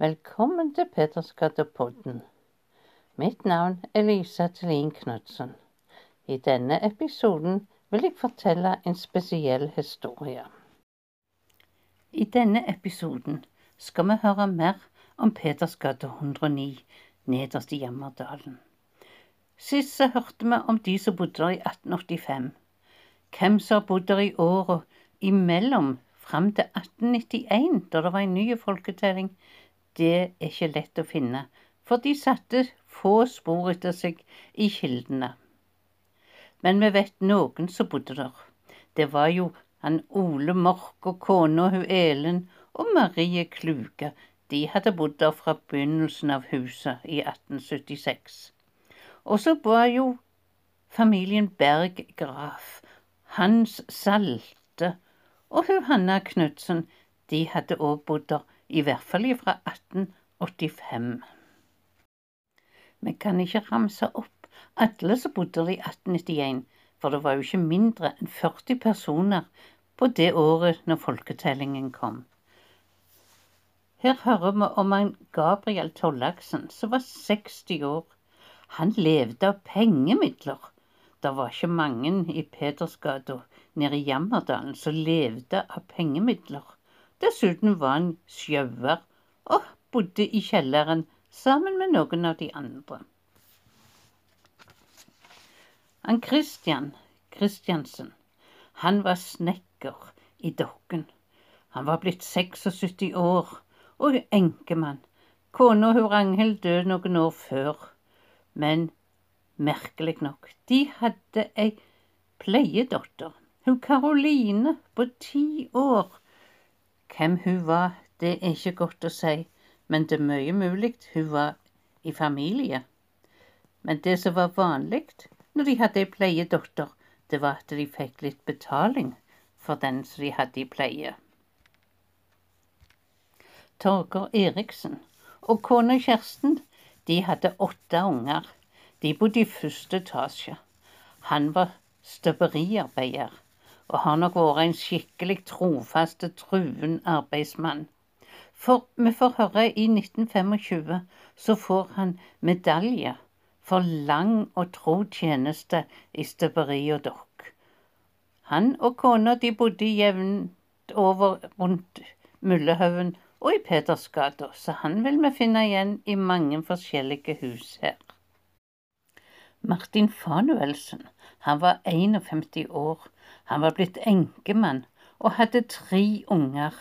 Velkommen til Petersgata-podden. Mitt navn er Lisa Thelin Knutsen. I denne episoden vil jeg fortelle en spesiell historie. I denne episoden skal vi høre mer om Petersgata 109 nederst i Jammerdalen. Sist så hørte vi om de som bodde der i 1885. Hvem som har bodd der i åra imellom fram til 1891, da det var en ny folketelling, det er ikke lett å finne, for de satte få spor etter seg i kildene. Men vi vet noen som bodde der. Det var jo han Ole Mork og kona hun Elen og Marie Kluge. De hadde bodd der fra begynnelsen av huset i 1876. Og så var jo familien Berg Graf, Hans Salte og hun Hanna Knutsen, de hadde òg bodd der i hvert fall fra 1885. Vi kan ikke ramse opp alle som bodde der i 1891, for det var jo ikke mindre enn 40 personer på det året når folketellingen kom. Her hører vi om en Gabriel Tollaksen som var 60 år. Han levde av pengemidler. Det var ikke mange i Pedersgata nede i Jammerdalen som levde av pengemidler. Dessuten var han sjauer og bodde i kjelleren sammen med noen av de andre. Han Christian Christiansen, han var snekker i Dokken. Han var blitt 76 år og enkemann. Kona hun Ragnhild døde noen år før, men merkelig nok, de hadde ei pleiedatter, hun Karoline på ti år hvem hun var, det er ikke godt å si, men det er mye mulig hun var i familie. Men det som var vanlig når de hadde ei pleiedatter, det var at de fikk litt betaling for den som de hadde i pleie. Torger Eriksen og kona Kjersten, de hadde åtte unger. De bodde i første etasje. Han var støperiarbeider og har nok vært en skikkelig trofast truen arbeidsmann. For vi får høre i 1925 så får han medalje for lang og tro tjeneste i støperi og dokk. Han og kona de bodde jevnt over rundt Mullehaugen og i Pedersgata, så han vil vi finne igjen i mange forskjellige hus her. Martin Fanuelsen, han var 51 år han var blitt enkemann og hadde tre unger,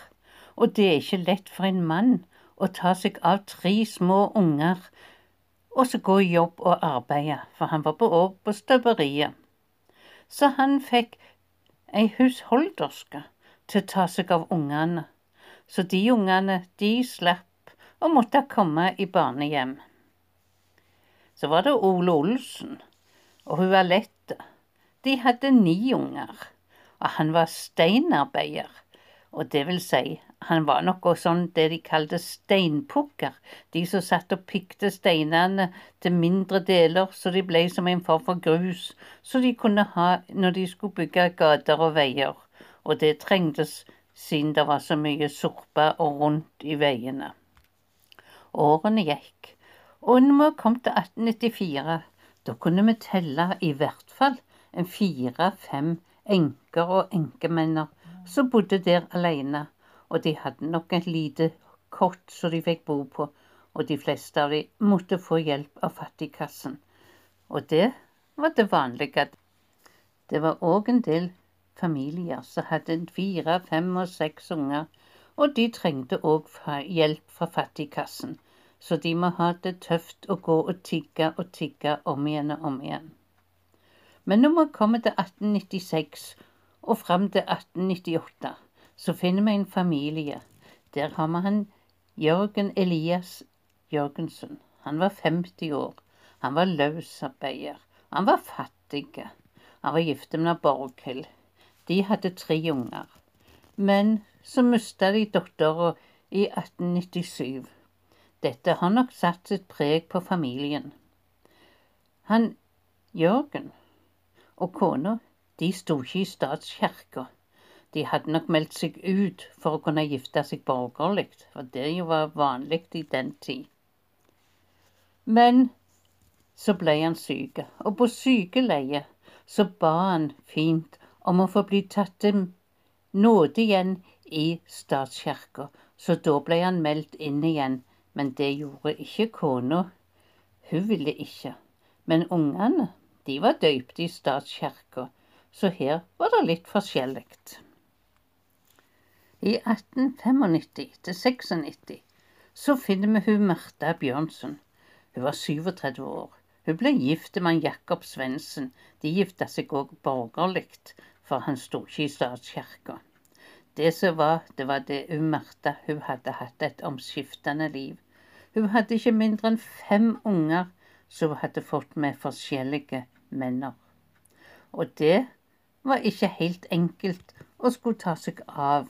og det er ikke lett for en mann å ta seg av tre små unger og så gå i jobb og arbeide, for han var på år på støperiet. Så han fikk ei husholderske til å ta seg av ungene, så de ungene, de slapp å måtte komme i barnehjem. Så var det Ole Olsen og hun Alette. De hadde ni unger og han var steinarbeider. Og det vil si, han var noe sånn det de kalte steinpukker, de som satt og pikte steinene til mindre deler så de ble som en form for grus, så de kunne ha når de skulle bygge gater og veier. Og det trengtes siden det var så mye sorpe og rundt i veiene. Årene gikk, og når vi kom til 1894, da kunne vi telle i hvert fall fire-fem enker og enkemenner som bodde der alene, og de hadde nok et lite kott som de fikk bo på, og de fleste av dem måtte få hjelp av fattigkassen. Og det var det vanlige. Det var òg en del familier som hadde fire, fem og seks unger, og de trengte òg hjelp fra fattigkassen, så de må ha det tøft å gå og tigge og tigge om igjen og om igjen. Men når vi kommer til 1896 og fram til 1898, så finner vi en familie. Der har vi han Jørgen Elias Jørgensen. Han var 50 år. Han var løsarbeider. Han var fattig. Han var gift med Borghild. De hadde tre unger. Men så mista de dattera i 1897. Dette har nok satt sitt preg på familien. Han Jørgen og kona, de sto ikke i statskirka. De hadde nok meldt seg ut for å kunne gifte seg borgerlig, for det jo var vanlig i den tid. Men så ble han syk, og på sykeleie så ba han fint om å få bli tatt til nåde igjen i statskirka, så da ble han meldt inn igjen, men det gjorde ikke kona. Hun ville ikke. Men ungene, de var døypt i statskirka, så her var det litt forskjellig. I 1895 til 96 så finner vi hun Martha Bjørnsen. Hun var 37 år. Hun ble gift med Jakob Svendsen. De gifta seg òg borgerlig, for han sto ikke i statskirka. Det som var, det var det hun Martha hun hadde hatt et omskiftende liv. Hun hadde ikke mindre enn fem unger som hun hadde fått med forskjellige menner. Og det var ikke helt enkelt å skulle ta seg av.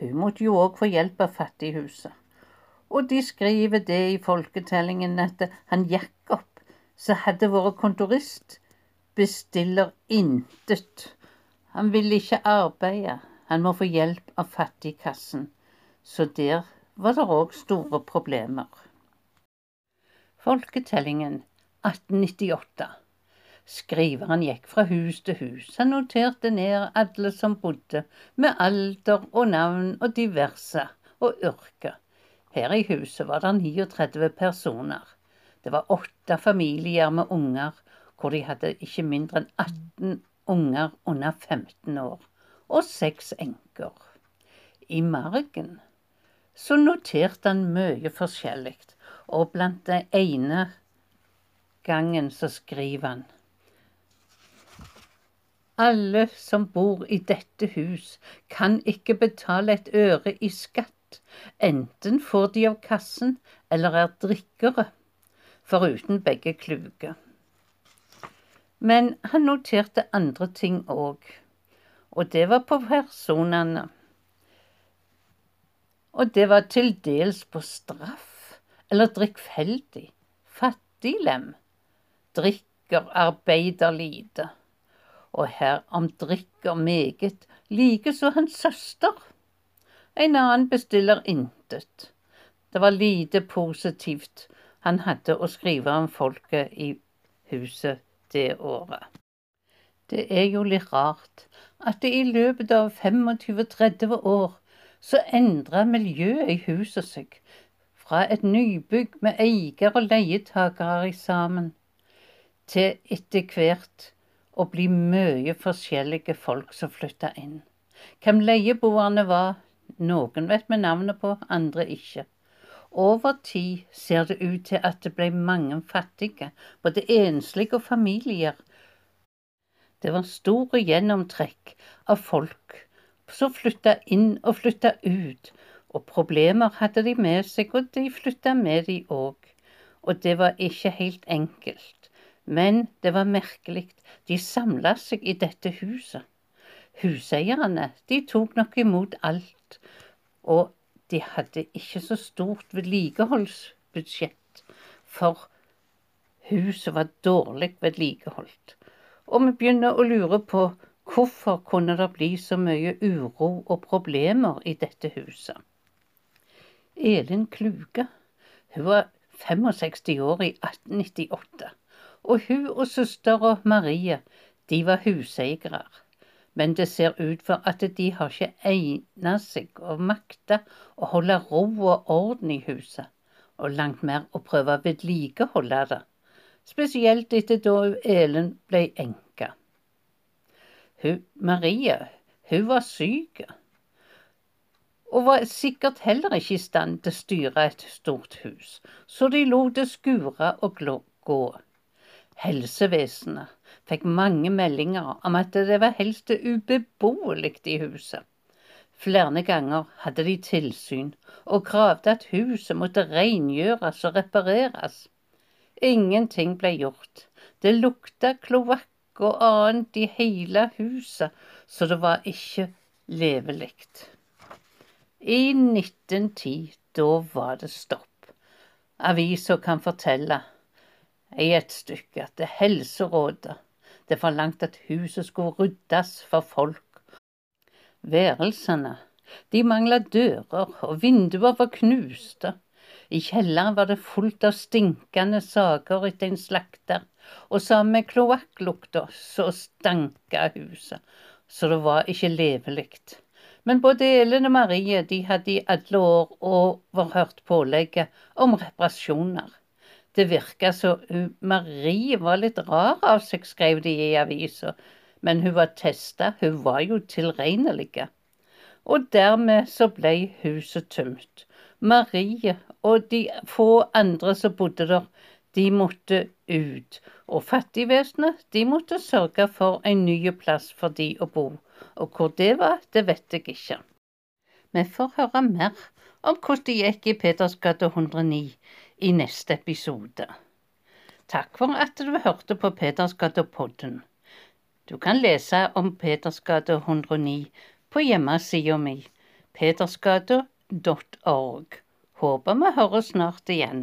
Hun måtte jo òg få hjelp av Fattighuset. Og de skriver det i folketellingen at han Jakob, som hadde vært kontorist, bestiller intet. Han vil ikke arbeide, han må få hjelp av Fattigkassen. Så der var det òg store problemer. Folketellingen 1898 Skriveren gikk fra hus til hus. Han noterte ned alle som bodde, med alder og navn og diverse, og yrke. Her i huset var det 39 personer. Det var åtte familier med unger, hvor de hadde ikke mindre enn 18 unger under 15 år, og seks enker. I margen så noterte han mye forskjellig, og blant det ene gangen så skriver han alle som bor i dette hus, kan ikke betale et øre i skatt. Enten får de av kassen eller er drikkere, foruten begge kluge. Men han noterte andre ting òg, og det var på personene. Og det var til dels på straff eller drikkfeldig. Fattiglem. Drikker, arbeider lite og her drikker meget, likeså hans søster. En annen bestiller intet. Det var lite positivt han hadde å skrive om folket i huset det året. Det er jo litt rart at det i løpet av 25-30 år så endra miljøet i huset seg, fra et nybygg med eier og leietakere sammen, til etter hvert og bli mye forskjellige folk som flytta inn. Hvem leieboerne var, noen vet vi navnet på, andre ikke. Over tid ser det ut til at det ble mange fattige, både enslige og familier. Det var store gjennomtrekk av folk som flytta inn og flytta ut, og problemer hadde de med seg, og de flytta med de òg. Og det var ikke helt enkelt. Men det var merkelig, de samla seg i dette huset. Huseierne, de tok nok imot alt, og de hadde ikke så stort vedlikeholdsbudsjett, for huset var dårlig vedlikeholdt. Og vi begynner å lure på hvorfor kunne det bli så mye uro og problemer i dette huset. Elin Kluge, hun var 65 år i 1898 og hun og søstera Marie, de var huseiere. Men det ser ut for at de har ikke egnet seg og makta å holde ro og orden i huset, og langt mer å prøve å vedlikeholde det. Spesielt etter da Elen ble enke. Hun, Marie, hun var syk og var sikkert heller ikke i stand til å styre et stort hus, så de lot det skure og gå. Helsevesenet fikk mange meldinger om at det var helst ubeboelig i huset. Flere ganger hadde de tilsyn og kravde at huset måtte rengjøres og repareres. Ingenting ble gjort. Det lukta kloakk og annet i hele huset, så det var ikke levelig. I 1910, da var det stopp. Avisa kan fortelle i et stykke at det Helserådet det forlangte at huset skulle ryddes for folk, Værelsene. De mangla dører, og vinduer var knuste. I kjelleren var det fullt av stinkende saker etter en slakter, og sammen med kloakklukta så stanka huset, så det var ikke levelig. Men både Elin og Marie de hadde i alle år overhørt pålegget om reparasjoner. Det virka så Marie var litt rar av seg, skrev de i avisa, men hun var testa, hun var jo tilregnelig. Og dermed så ble huset tømt. Marie og de få andre som bodde der, de måtte ut. Og fattigvesenet, de måtte sørge for en ny plass for de å bo. Og hvor det var, det vet jeg ikke. Vi får høre mer om hvordan det gikk i Petersgata 109 i neste episode. Takk for at du hørte på Petersgata-podden. Du kan lese om Petersgata 109 på hjemmesida mi petersgata.org. Håper vi høres snart igjen.